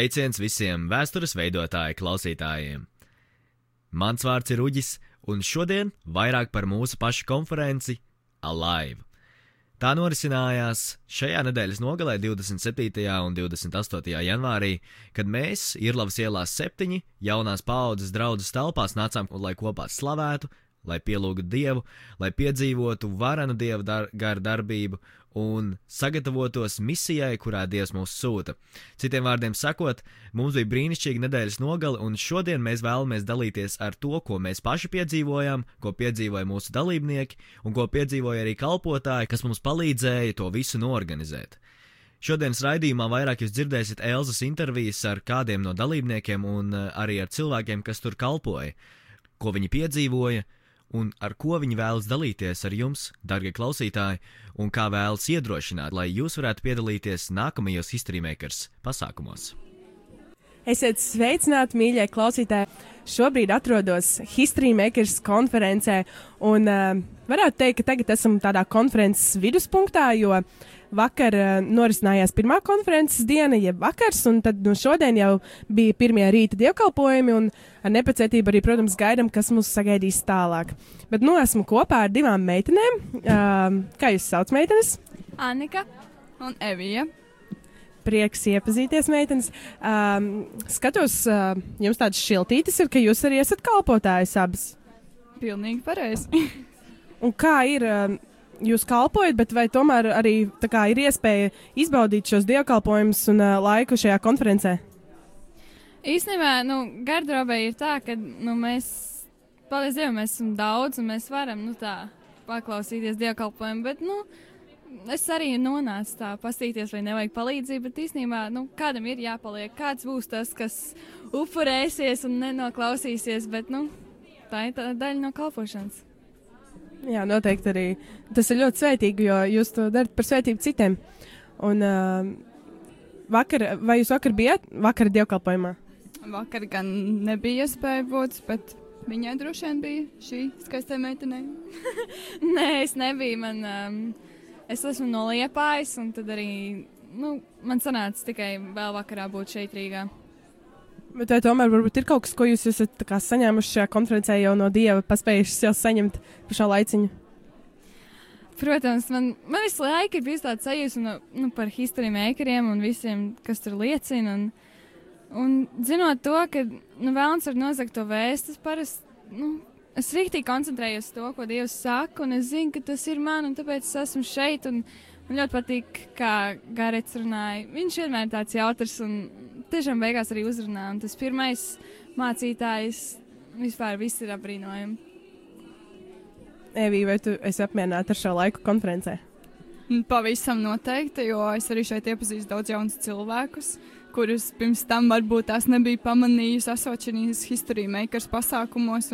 Sveiciens visiem vēstures veidotāju klausītājiem! Mans vārds ir Uģis, un šodien vairāk par mūsu pašu konferenci Alive. Tā norisinājās šajā nedēļas nogalē, 27. un 28. janvārī, kad mēs, Irlavas ielās septiņi, jaunās paaudzes draudzes telpās nācām, lai kopā slavētu, lai pielūgtu Dievu, lai piedzīvotu varanu Dieva dar garu darbību un sagatavotos misijai, kurā Dievs mūs sūta. Citiem vārdiem sakot, mums bija brīnišķīga nedēļas nogale, un šodien mēs vēlamies dalīties ar to, ko mēs paši piedzīvojām, ko piedzīvoja mūsu dalībnieki, un ko piedzīvoja arī kalpotāji, kas mums palīdzēja to visu norganizēt. Šodienas raidījumā vairāk jūs dzirdēsiet Elzas intervijas ar kādiem no dalībniekiem un eh, arī ar cilvēkiem, kas tur kalpoja, ko viņi piedzīvoja, un ar ko viņi vēlas dalīties ar jums, darbie klausītāji, un kā vēlas iedrošināt, lai jūs varētu piedalīties nākamajos History Makers pasākumos. Esiet sveicināti, mīļie klausītāji! Šobrīd atrodos History Makers konferencē, un uh, varētu teikt, ka tagad esam tādā konferences viduspunktā, jo vakar uh, norisinājās pirmā konferences diena, jeb vakars, un tad nu, šodien jau bija pirmie rīta dievkalpojumi, un ar nepacietību arī, protams, gaidām, kas mūs sagaidīs tālāk. Bet nu esmu kopā ar divām meitenēm. Uh, kā jūs sauc, meitenes? Annika un Evija. Prieks iepazīties, meitenes. Um, skatos, uh, jums tādas šiltītes ir, ka jūs arī esat kalpotājs abas. Pilnīgi pareizi. Un kā ir? Uh, jūs kalpojat, bet vai tomēr arī kā, ir iespēja izbaudīt šos dievkalpojumus un uh, laiku šajā konferencē? Īstenībā, nu, gardrobē ir tā, ka nu, mēs, paldies Dievam, mēs esam daudz un mēs varam nu, tā, paklausīties dievkalpojumu, bet nu, es arī nonācu tā, pastīties, vai nevajag palīdzību, bet īstenībā nu, kādam ir jāpaliek, kāds būs tas, kas upurēsies un nenoklausīsies, bet nu, tā ir tā daļa no kalpošanas. Jā, noteikti arī tas ir ļoti svētīgi, jo jūs to darat par svētību citiem. Un uh, vakar, vai jūs vakar bijāt vakar dievkalpojumā? Vakar gan nebija iespēja būt, bet viņai droši vien bija šī skaistā meitene. Nē, es nebiju. Man, um, es esmu no Liepājas, un tad arī nu, man sanāca tikai vēl vakarā būt šeit Rīgā. Bet vai tomēr varbūt ir kaut kas, ko jūs esat saņēmuši šajā konferencē jau no dieva, paspējuši jau saņemt pašā laiciņā? Protams, man, man visu laiku ir bijis tāds sajūta nu, nu, par historiju mēkeriem un visiem, kas tur liecina. Un, un zinot to, ka nu, vēlams var nozagt to vēstu, es parasti, nu, es rīktīgi koncentrējos uz to, ko Dievs saka, un es zinu, ka tas ir man, un tāpēc es esmu šeit. Un, Man ļoti patīk, kā Garets runāja. Viņš vienmēr ir tāds jautrs un tiešām beigās arī uzrunā. Un tas pirmais mācītājs vispār viss ir apbrīnojami. Evī, vai tu esi apmierināta ar šo laiku konferencē? Pavisam noteikti, jo es arī šeit iepazīstu daudz jaunus cilvēkus kurus pirms tam varbūt tās nebija pamanījusi asočinīs History Makers pasākumos.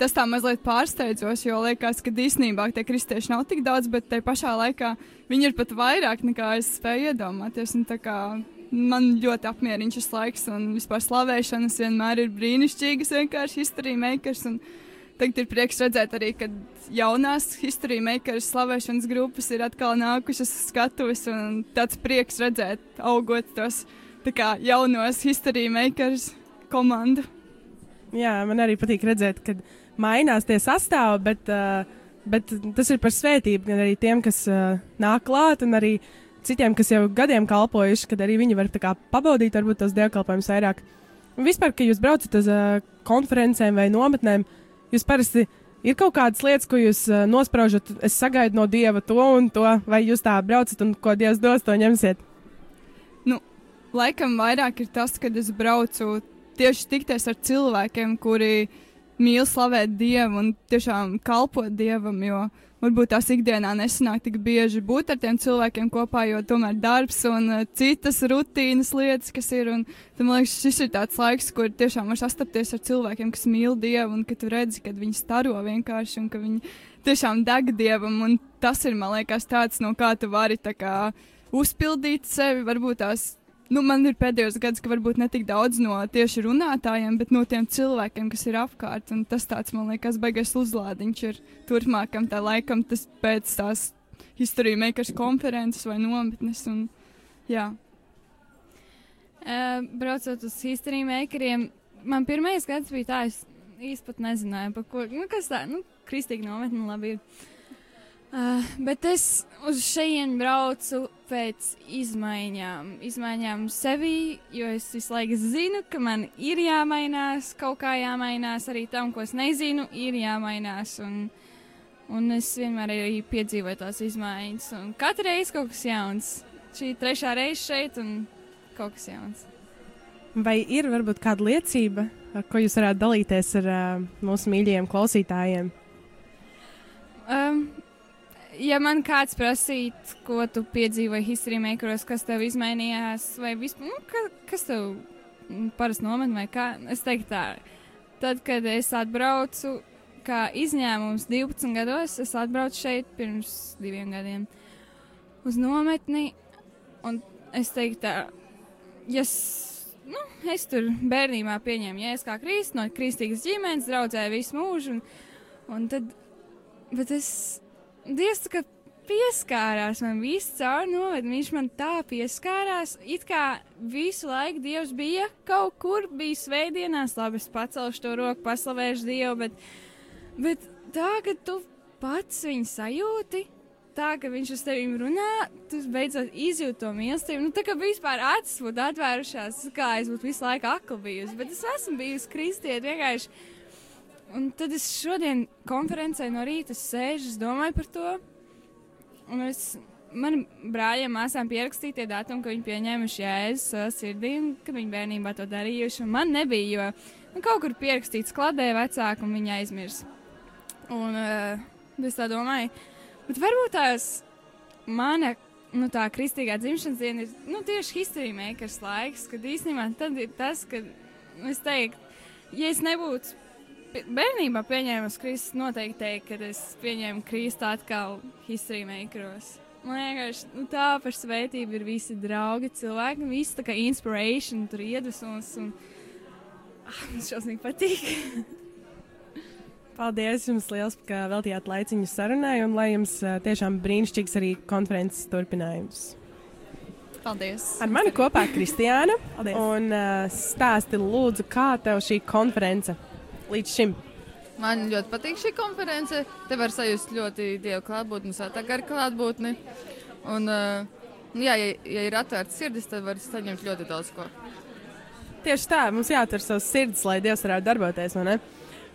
Tas tā mazliet pārsteidzos, jo liekas, ka īstenībā tie kristieši nav tik daudz, bet te pašā laikā viņi ir pat vairāk nekā es spēju iedomāties. Man ļoti apmierina šis laiks, un vispār slavēšanas vienmēr ir brīnišķīgas, vienkārši History Makers. Un, Tagad ir prieks redzēt arī, ka jaunās History Makers slavēšanas grupas ir atkal nākušas skatuves, un tāds prieks redzēt, augot tos uh, kā, jaunos history makers komandu. Jā, man arī patīk redzēt, ka mainās tie sastāvi, bet, uh, bet tas ir par svētību gan arī tiem, kas uh, nāk klāt, un arī citiem, kas jau gadiem kalpojuši, kad arī viņi var kā, pabaudīt varbūt tos dievkalpojumus vairāk. Un vispār, kad jūs braucat uz uh, konferencēm vai nometnēm, jūs parasti ir kaut kādas lietas, ko jūs uh, nospraužat, es sagaidu no dieva to un to, vai jūs tā braucat un ko dievs dos, to ņemsiet. Laikam vairāk ir tas, kad es braucu tieši tikties ar cilvēkiem, kuri mīl slavēt Dievu un tiešām kalpot Dievam, jo varbūt tās ikdienā nesanāk tik bieži būt ar tiem cilvēkiem kopā, jo tomēr darbs un uh, citas rutīnas lietas, kas ir. Un, tad, man liekas, šis ir tāds laiks, kur tiešām var sastapties ar cilvēkiem, kas mīl Dievu un ka tu redzi, ka viņi staro vienkārši un ka viņi tiešām deg Dievam. Un tas ir, man liekas, tāds, no kā tu vari kā, uzpildīt sevi, varbūt tās nu, man ir pēdējos gados, ka varbūt ne tik daudz no tieši runātājiem, bet no tiem cilvēkiem, kas ir apkārt. Tas tāds, man liekas, baigais uzlādiņš ir turpmākam tā laikam, tas pēc tās History Makers konferences vai nometnes. Un, jā. Uh, braucot uz history makeriem, man pirmais gads bija tā, es īsti pat nezināju, par ko, nu, kas tā, nu, kristīgi nometni labi ir. Uh, bet es uz šejien braucu pēc izmaiņām. Izmaiņām sevī, jo es visu laiku zinu, ka man ir jāmainās, kaut kā jāmainās arī tam, ko es nezinu, ir jāmainās. Un, un es vienmēr arī piedzīvoju tās izmaiņas. Un katru reizi kaut kas jauns. Šī trešā reize šeit un kaut kas jauns. Vai ir varbūt kāda liecība, ko jūs varētu dalīties ar uh, mūsu mīļajiem klausītājiem? Ja man kāds prasītu, ko tu piedzīvoji history makeros, kas tev izmainījās, vai vispār, nu, ka, kas tev parasti nomet, vai kā, es teiktu tā, tad, kad es atbraucu, kā izņēmums 12 gados, es atbraucu šeit pirms diviem gadiem uz nometni, un es teiktu tā, ja es, nu, es tur bērnībā pieņēmu jēs kā krīst, no kristīgas ģimenes, draudzēju visu mūžu, un, un tad, bet es, Dievs kā pieskārās man visu caur noved, viņš man tā pieskārās, it kā visu laiku Dievs bija kaut kur, bija svētdienās, labi, es pacelšu to roku, paslavēšu Dievu, bet, bet tā, ka tu pats viņu sajūti, tā, ka viņš uz tevi runā, tu beidzot izjūti to mīlestību. Nu, tā kā vispār acis būtu atvērušās, kā es būtu visu laiku akli bijusi, bet es esmu bijusi kristieti vienkārši Un tad es šodien konferencē no rīta sēžu, domāju par to. Un es man brāļiem, māsām pierakstīja tie datumi, ka viņi pieņēmuši jēzus savā sirdī, ka viņi bērnībā to darījuši. Un man nebija, jo nu, kaut kur pierakstīts kladē vecāku un viņi aizmirs. Un uh, es tā domāju, bet varbūt tās mana. Nu, tā kristīgā dzimšanas diena ir nu, tieši history makers laiks, kad īstenībā tad ir tas, kad es teiktu, ja es nebūtu bērnībā pieņēmu Kristus, noteikti teikt, ka es pieņēmu Kristu atkal history makeros. Man vienkārši nu, tā par svētību ir visi draugi, cilvēki, visi tā kā inspiration, tur iedvesmas. Un... Ah, man šausmīgi patīk. Paldies jums liels, ka veltījāt laiciņu sarunai, un lai jums tiešām brīnišķīgs arī konferences turpinājums. Paldies! Ar mani kopā Kristiāna. Paldies! Un uh, stāsti lūdzu, kā tev šī konference līdz šim? Man ļoti patīk šī konference. Te var sajust ļoti dievu klātbūtni, gara klātbūtni. Un, uh, jā, ja, ja ir atvērts sirdis, tad var saņemt ļoti daudz ko. Tieši tā, mums jāatver savas sirdis, lai Dievs varētu darboties. Vai,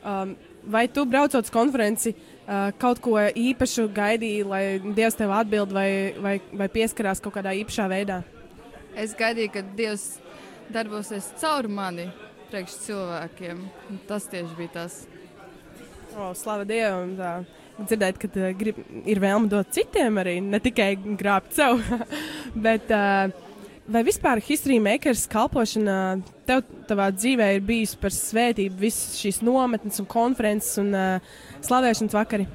um, vai tu braucot uz konferenci, uh, kaut ko īpašu gaidīji, lai Dievs tev atbild vai, vai, vai pieskarās kaut kādā īpašā veidā? Es gaidīju, ka Dievs darbosies caur mani, priekš cilvēkiem. Tas tieši bija tas. O, slava Dievam! Tā. Dzirdēt, ka uh, grib, ir vēlme dot citiem arī, ne tikai grābt sev. Bet, uh, vai vispār history makers kalpošana tev tavā dzīvē ir bijusi par svētību, visas šīs nometnes un konferences un uh, slavēšanas vakari?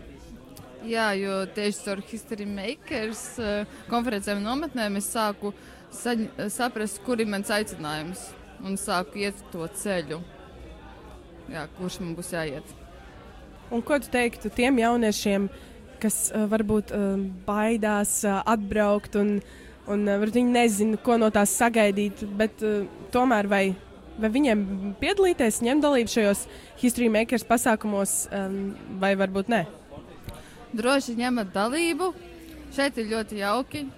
Jā, jo tieši ar history makers uh, konferencēm un nometnēm es sāku saprast, kur ir mans aicinājums un sāku iet to ceļu, jā, kurš man būs jāiet. Un ko tu teiktu tiem jauniešiem, kas uh, varbūt uh, baidās uh, atbraukt un, un uh, viņi nezina, ko no tās sagaidīt, bet uh, tomēr vai, vai viņiem piedalīties, ņemt dalību šajos History Makers pasākumos, um, vai varbūt ne? Droši ņemat dalību. Šeit ir ļoti jauki.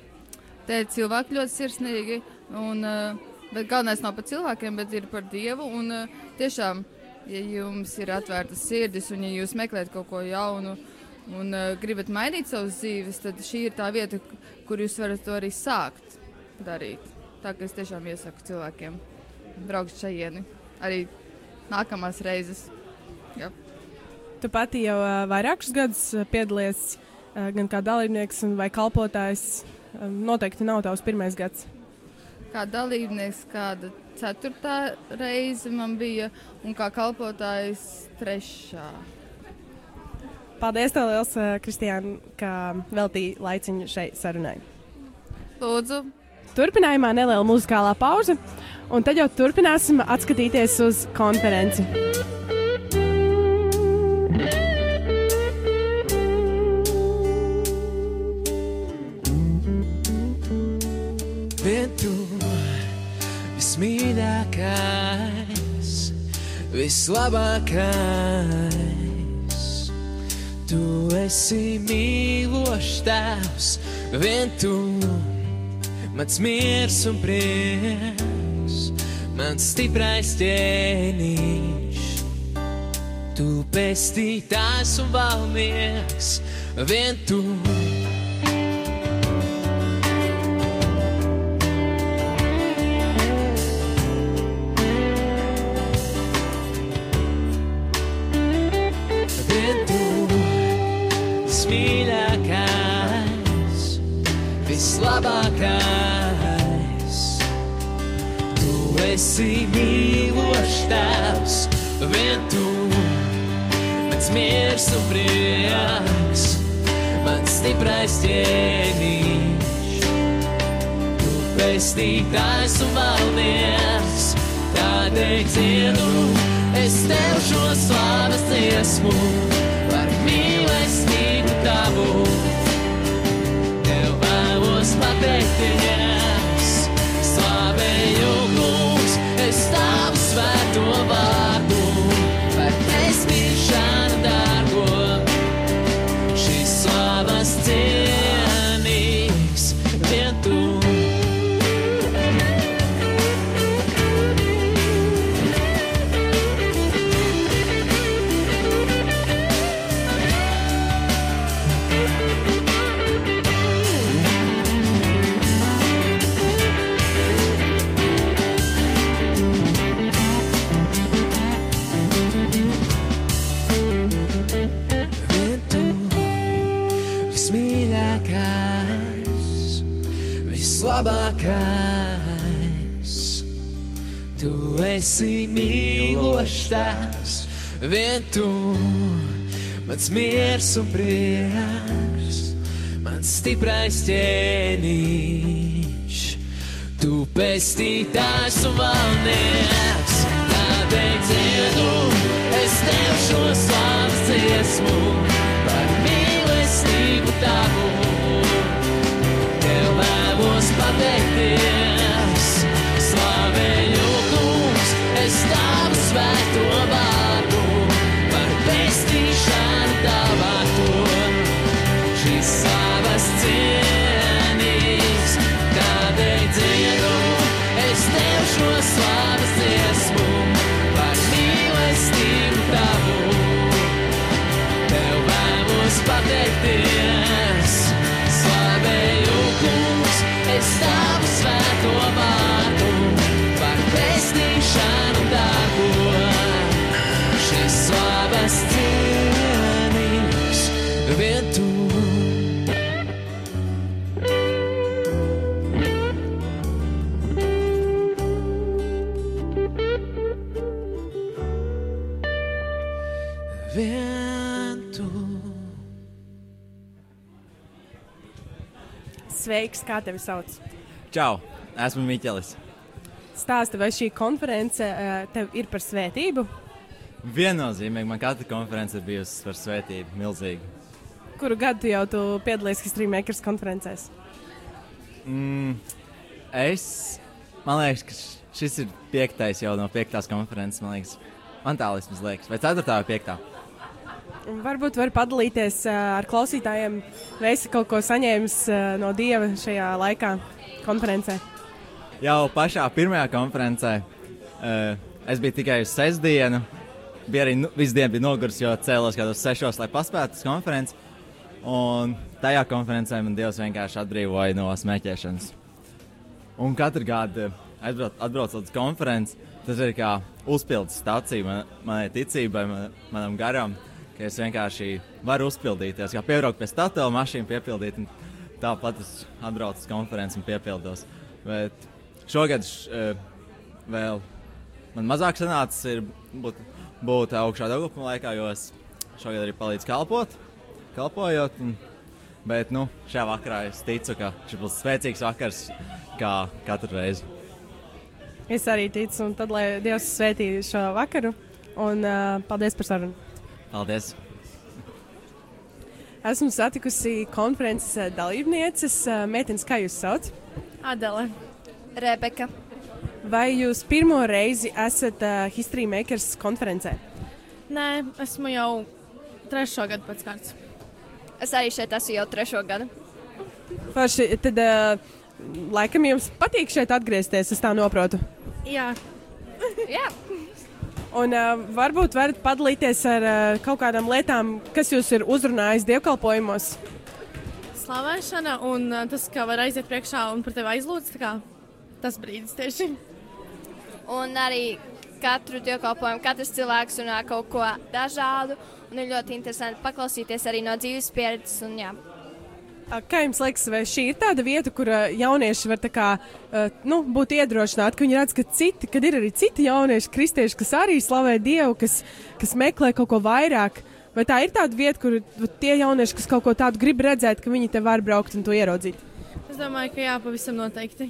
Te cilvēki ļoti sirsnīgi. Un, uh, Bet galvenais nav par cilvēkiem, bet ir par Dievu. Un, uh, tiešām, ja jums ir atvērtas sirdis un ja jūs meklējat kaut ko jaunu un uh, gribat mainīt savas dzīves, tad šī ir tā vieta, kur jūs varat to arī sākt darīt. Tā kā es tiešām iesaku cilvēkiem braukt šajieni arī nākamās reizes. Jā. Tu pati jau uh, vairākus gadus piedalies uh, gan kā dalībnieks, vai kalpotājs. Uh, noteikti nav tavs pirmais gads kā dalībnieks, kāda ceturtā reize man bija, un kā kalpotājs trešā. Paldies, tev liels, eh, Kristiāna, ka veltīji laiciņu šai sarunai. Lūdzu. Turpinājumā neliela muzikālā pauze, un tad jau turpināsim atskatīties uz konferenci. Vislabākais. Tu esi mīlošs tēvs, vien tu, mans miers un prieks, mans stiprais ķēniņš. Tu pestītājs un valnieks, vien tu. Esi mīlošs tēvs, vien tu, mans miers un prieks, mans stiprais ķēniņš. Tu pestītājs un valdnieks, tādēļ dziedu es tev šo slavas dziesmu par mīlestību tavu. Tev vēlos pateikties, do about vislabākais. Tu esi mīlošs vien tu, mans miers un prieks, mans stiprais ķēniņš. Tu pestītājs un valnieks, tādēļ dziedu es tev šo slavas dziesmu Sveiks, kā tevi sauc? Čau, esmu Miķelis. Stāsti, vai šī konference uh, tev ir par svētību? Viennozīmīgi man katra konference ir bijusi par svētību, milzīgi. Kuru gadu tu jau tu piedalies History Makers konferencēs? Mm, es, man liekas, ka šis ir piektais jau no piektās konferences, man liekas. Man tā liekas, vai ceturtā vai piektā. Varbūt var padalīties uh, ar klausītājiem, vai esi kaut ko saņēmis uh, no Dieva šajā laikā konferencē. Jau pašā pirmajā konferencē uh, es biju tikai uz sestdienu. Bija arī nu, visu dienu bija noguris, jo cēlos kādos sešos, lai paspētu uz konferenci. Un tajā konferencē man Dievs vienkārši atbrīvoja no smēķēšanas. Un katru gadu aizbrauc, atbraucot uz konferenci, tas ir kā uzpildes stācija man, manai ticībai, man, manam garam, ka es vienkārši varu uzpildīties. Kā piebraukt pie statīva mašīnas, piepildīt. un Tāpat es atbraucu uz konferenci un piepildos. Bet šogad š, eh, vēl man mazāk sanācis ir būt, būt augšā Dārgopuma laikā, jo es šogad arī palīdzu kalpot, kalpojot. Un, bet nu, šajā vakarā es ticu, ka šis būs spēcīgs vakars kā katru reizi. Es arī ticu, un tad lai Dievs svētī šo vakaru. Un uh, paldies par sarunu. Paldies! Esmu satikusi konferences uh, dalībnieces, uh, meitenes, kā jūs sauc. Adele, Rebeka, vai jūs pirmo reizi esat uh, History Makers konferencē? Nē, esmu jau trešo gadu pēc kārtas. Es arī šeit esmu jau trešo gadu. Forši, tad, uh, laikam jums patīk šeit atgriezties, es tā noprotu. Jā, Jā, Un uh, varbūt varat padalīties ar uh, kaut kādām lietām, kas jūs ir uzrunājis dievkalpojumos. slavēšana un uh, tas, ka var aiziet priekšā un par tevi aizlūdz, tā kā tas brīdis tieši. un arī katru dievkalpojumu, katrs cilvēks runā kaut ko dažādu. Un ir ļoti interesanti paklausīties arī no dzīves pieredzes. Un, jā. Kā jums liekas, vai šī ir tāda vieta, kur jaunieši var tā kā, nu, būt iedrošināti, ka viņi redz, ka citi, kad ir arī citi jaunieši, kristieši, kas arī slavē Dievu, kas, kas meklē kaut ko vairāk? Vai tā ir tāda vieta, kur tie jaunieši, kas kaut ko tādu grib redzēt, ka viņi te var braukt un to ieraudzīt? Es domāju, ka jā, pavisam noteikti.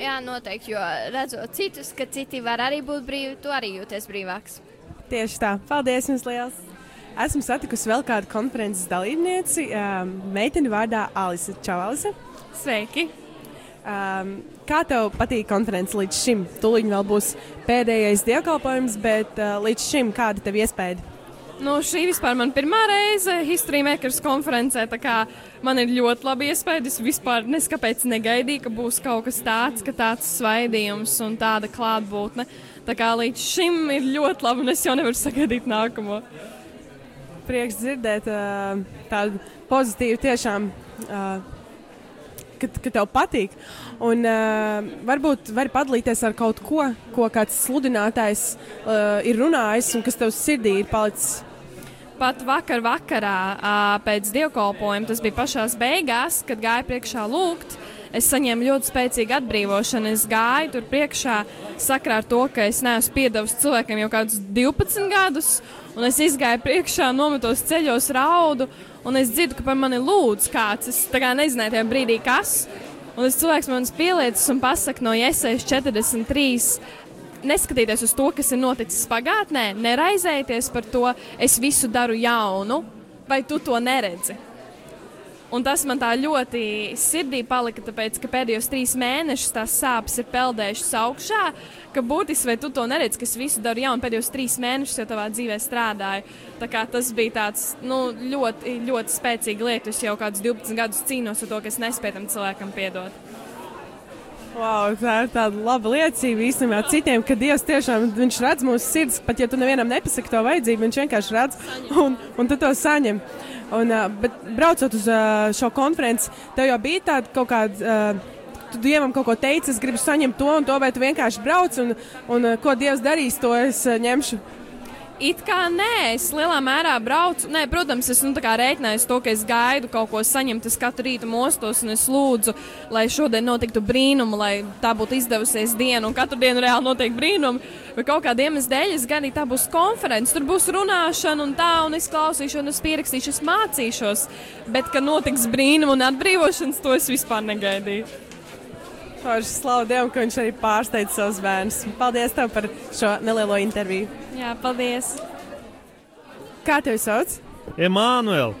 jā, noteikti, jo redzot citus, ka citi var arī būt brīvi, tu arī jūties brīvāks. Tieši tā. Paldies jums liels! Esmu satikusi vēl kādu konferences dalībnieci, um, meiteni vārdā Alise. Čau, Alise! Sveiki! Um, kā tev patīk konferences līdz šim? Tūlīt vēl būs pēdējais dievkalpojums, bet uh, līdz šim kāda tev iespēja? Nu, šī vispār man pirmā reize History Makers konferencē. Man ir ļoti labi iespēja. Es vispār neskapēc negaidīju, ka būs kaut kas tāds, ka tāds svaidījums un tāda klātbūtne. Tā kā līdz šim ir ļoti labi, un es jau nevaru sagaidīt nākamo. Prieks dzirdēt uh, tādu pozitīvu, tiešām, uh, ka, ka tev patīk. Un uh, varbūt vari padalīties ar kaut ko, ko kāds sludinātājs uh, ir runājis un kas tev sirdī ir palicis. Pat vakar, vakarā, ā, pēc dievkalpojuma, tas bija pašā beigās, kad gāja priekšā lūgt. Es saņēmu ļoti spēcīgu atbrīvošanu. Es gāju tur priekšā sakrā ar to, ka es neesmu piedevis cilvēkiem jau kādus 12 gadus, un es izgāju priekšā, nometos ceļos, raudu, un es dzirdu, ka par mani lūdz kāds. Es kā nezināju tajā brīdī, kas. Un tas cilvēks man pieliecis un pasaka no Iesaistas 43. Neskatīties uz to, kas ir noticis pagātnē, neraizēties par to, es visu daru jaunu, vai tu to neredzi. Un tas man tā ļoti sirdī palika, tāpēc, ka pēdējos trīs mēnešus tās sāpes ir peldējušas augšā, ka būtiski vai tu to neredzi, ka es visu daru jaunu, pēdējos trīs mēnešus jau tavā dzīvē strādāju. Tas bija tāds nu, ļoti, ļoti spēcīgs lietu. Es jau kādus 12 gadus cīnos ar to, ka es nespēju tam cilvēkam piedot. Wow, tā ir tāda laba liecība īstenībā citiem, ka Dievs tiešām redz mūsu sirds. Pat ja tu nevienam nepasaki to vajadzību, viņš vienkārši redz un, un tu to saņem. Un, bet braucot uz šo konferenci, tev jau bija tāda kaut kāda. Tu dievam kaut ko teici, es gribu saņemt to un to, vai tu vienkārši brauc un, un ko Dievs darīs, to es ņemšu. It kā nē, es lielā mērā braucu. Nē, protams, es nu, rēķināju to, ka es gaidu kaut ko saņemt. Es katru rītu mostos un es lūdzu, lai šodien notiktu brīnumi, lai tā būtu izdevusies diena. Un katru dienu reāli notiek brīnumi. Vai kaut kāda iemesla dēļ es gaidīju, tā būs konference, tur būs runāšana un tā, un es klausīšos, un es pierakstīšu, es mācīšos. Bet, ka notiks brīnumi un atbrīvošanas, to es vispār negaidīju. Forši slavu Dievam, ka viņš arī pārsteidz savus bērnus. Paldies tev par šo nelielo interviju. Jā, paldies! Kā tevi sauc? Emanuēl,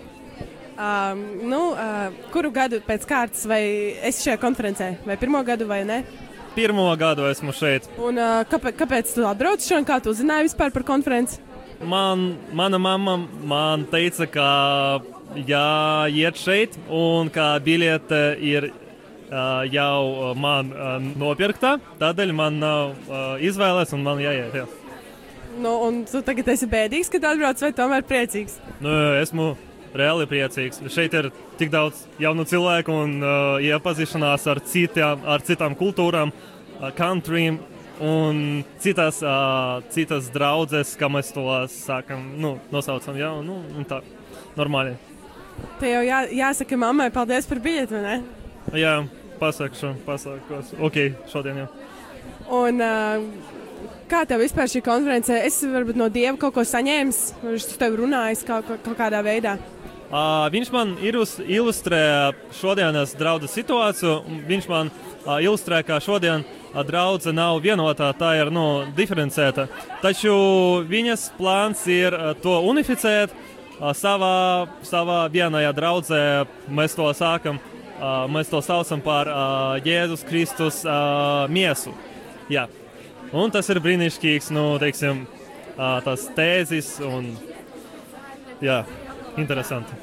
Um, nu, uh, kuru gadu pēc kārtas vai esi šajā konferencē? Vai pirmo gadu vai ne? pirmo gadu esmu šeit. Un uh, kāpēc, kāpēc tu atbrauc šodien? Kā tu uzzināji vispār par konferenci? Man, mana mamma man teica, ka jāiet šeit un ka biļete ir jau man nopirkta. Tādēļ man nav izvēles un man jāiet. Jā. Nu, un tu tagad esi bēdīgs, kad atbrauc, vai tomēr priecīgs? Nu, esmu reāli priecīgs. Šeit ir tik daudz jaunu cilvēku un uh, iepazīšanās ar, citām, ar citām kultūrām, uh, countrym. Un citas, uh, citas draudzes, kā mēs to sākam, nu, nosaucam, jau nu, un tā, normāli. Te jau jā, jāsaka mammai paldies par biļeti, vai ne? Jā, pasakšu, pasakos. Ok, šodien jau. Un uh, kā tev vispār šī konference? Es varbūt no Dieva kaut ko saņēmis, vai viņš tev runājis kā, kaut kādā veidā. Uh, viņš man ilus- ilustrē šodienas draudzes situāciju. Viņš man uh, ilustrē, ka šodien uh, draudzene nav vienotā, tā ir nu, diferencēta. Taču viņas plāns ir uh, to unificēt uh, savā, savā vienajā draudzē. Mēs to sākam, mēs to saucam par uh, Jēzus Kristus uh, miesu. Jā, un tas ir brīnišķīgs, nu, teiksim, ā, tās tēzes un, jā, interesanti.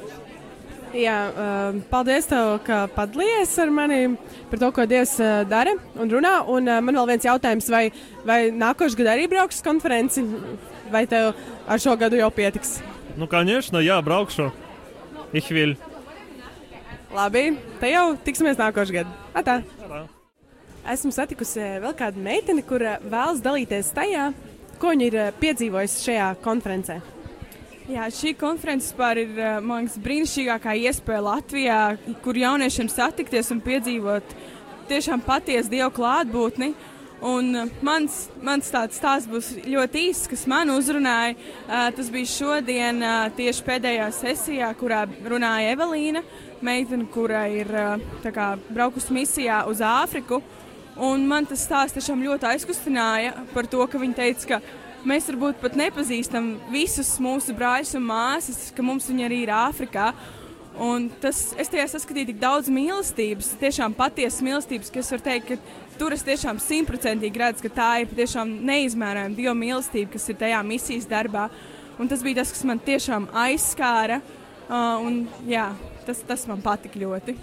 Jā, uh, paldies, tev, ka padalījies ar mani par to, ko Dievs uh, dara un runā. Un uh, man vēl viens jautājums, vai, vai nākošais gads arī brauks uz konferenci, vai tev ar šo gadu jau pietiks? Nu, конечно, jā, braukšu. Ich will. Labi, te jau tiksimies nākošais gads. Atā! Atā. Esmu satikusi eh, vēl kādu meiteni, kur eh, vēlas dalīties tajā, ko viņa ir eh, piedzīvojusi šajā konferencē. Jā, šī konferences vispār ir liekas, brīnišķīgākā iespēja Latvijā, kur jauniešiem satikties un piedzīvot tiešām patiesu dievu klātbūtni. Un mans, mans tāds stāsts būs ļoti īss, kas man uzrunāja. Tas bija šodien, tieši pēdējā sesijā, kurā runāja Evelīna, meitene, kura ir kā, braukusi misijā uz Āfriku. Un man tas stāsts tiešām ļoti aizkustināja par to, ka viņa teica, ka mēs varbūt pat nepazīstam visus mūsu brāļus un māsas, ka mums viņi arī ir Āfrikā. Un tas, es tajā saskatīju tik daudz mīlestības, tiešām patiesas mīlestības, ka es varu teikt, ka tur es tiešām simtprocentīgi redzu, ka tā ir tiešām neizmērojama Dieva mīlestība, kas ir tajā misijas darbā. Un tas bija tas, kas man tiešām aizskāra. Uh, un, jā, tas, tas man patika ļoti.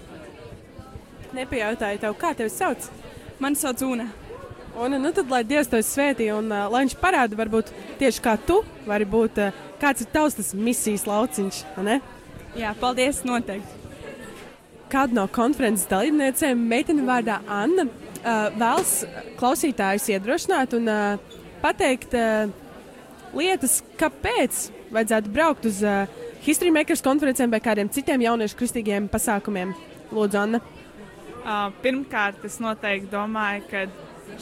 Nepajautāju tev, kā tevi sauc? Mani sauc Una. Un, nu, tad, lai Dievs tevi svētī un uh, lai viņš parāda, varbūt tieši kā tu vari būt, uh, kāds ir tavs tas misijas lauciņš. Jā, paldies, noteikti. Kāda no konferences dalībniecēm, meitene vārdā Anna, uh, vēlas klausītājus iedrošināt un uh, pateikt uh, lietas, kāpēc vajadzētu braukt uz uh, History Makers konferencēm vai kādiem citiem jauniešu kristīgiem pasākumiem. Lūdzu, Anna. Uh, pirmkārt, es noteikti domāju, ka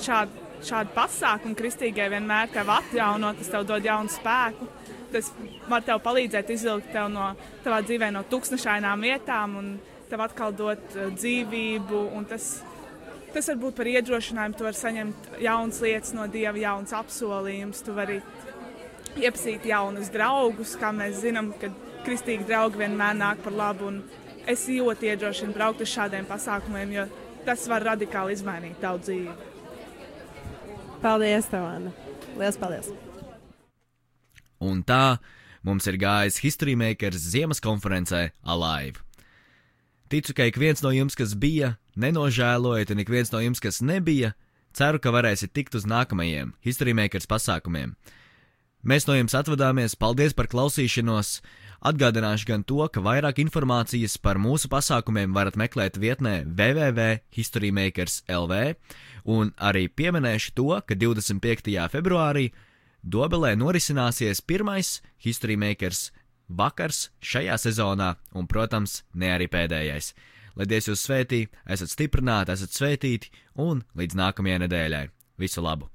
šādi, šādi pasākumi kristīgie vienmēr tev atjauno, tas tev dod jaunu spēku. Tas var tev palīdzēt izvilkt tev no tavā dzīvē no tūkstošainām vietām un tev atkal dot uh, dzīvību. Tas, tas var būt par iedrošinājumu, tu vari saņemt jaunas lietas no Dieva, jaunas apsolījumus, tu vari iepazīt jaunus draugus, kā mēs zinām, ka kristīgi draugi vienmēr nāk par labu. un Es ļoti iedrošinu braukt uz šādiem pasākumiem, jo tas var radikāli izmainīt tavu dzīvi. Paldies, tev, Anna. Lielas paldies! Un tā mums ir gājis History Makers Ziemas konferencē Alive. Ticu, ka ik viens no jums, kas bija, nenožēlojat, un ik viens no jums, kas nebija, ceru, ka varēsiet tikt uz nākamajiem History Makers pasākumiem. Mēs no jums atvadāmies, paldies par klausīšanos! Atgādināšu gan to, ka vairāk informācijas par mūsu pasākumiem varat meklēt vietnē www.historymakers.lv, un arī pieminēšu to, ka 25. februārī Dobelē norisināsies pirmais History Makers vakars šajā sezonā, un, protams, ne arī pēdējais. Lai Dievs jūs svētī, esat stiprināti, esat svētīti, un līdz nākamajai nedēļai. Visu labu!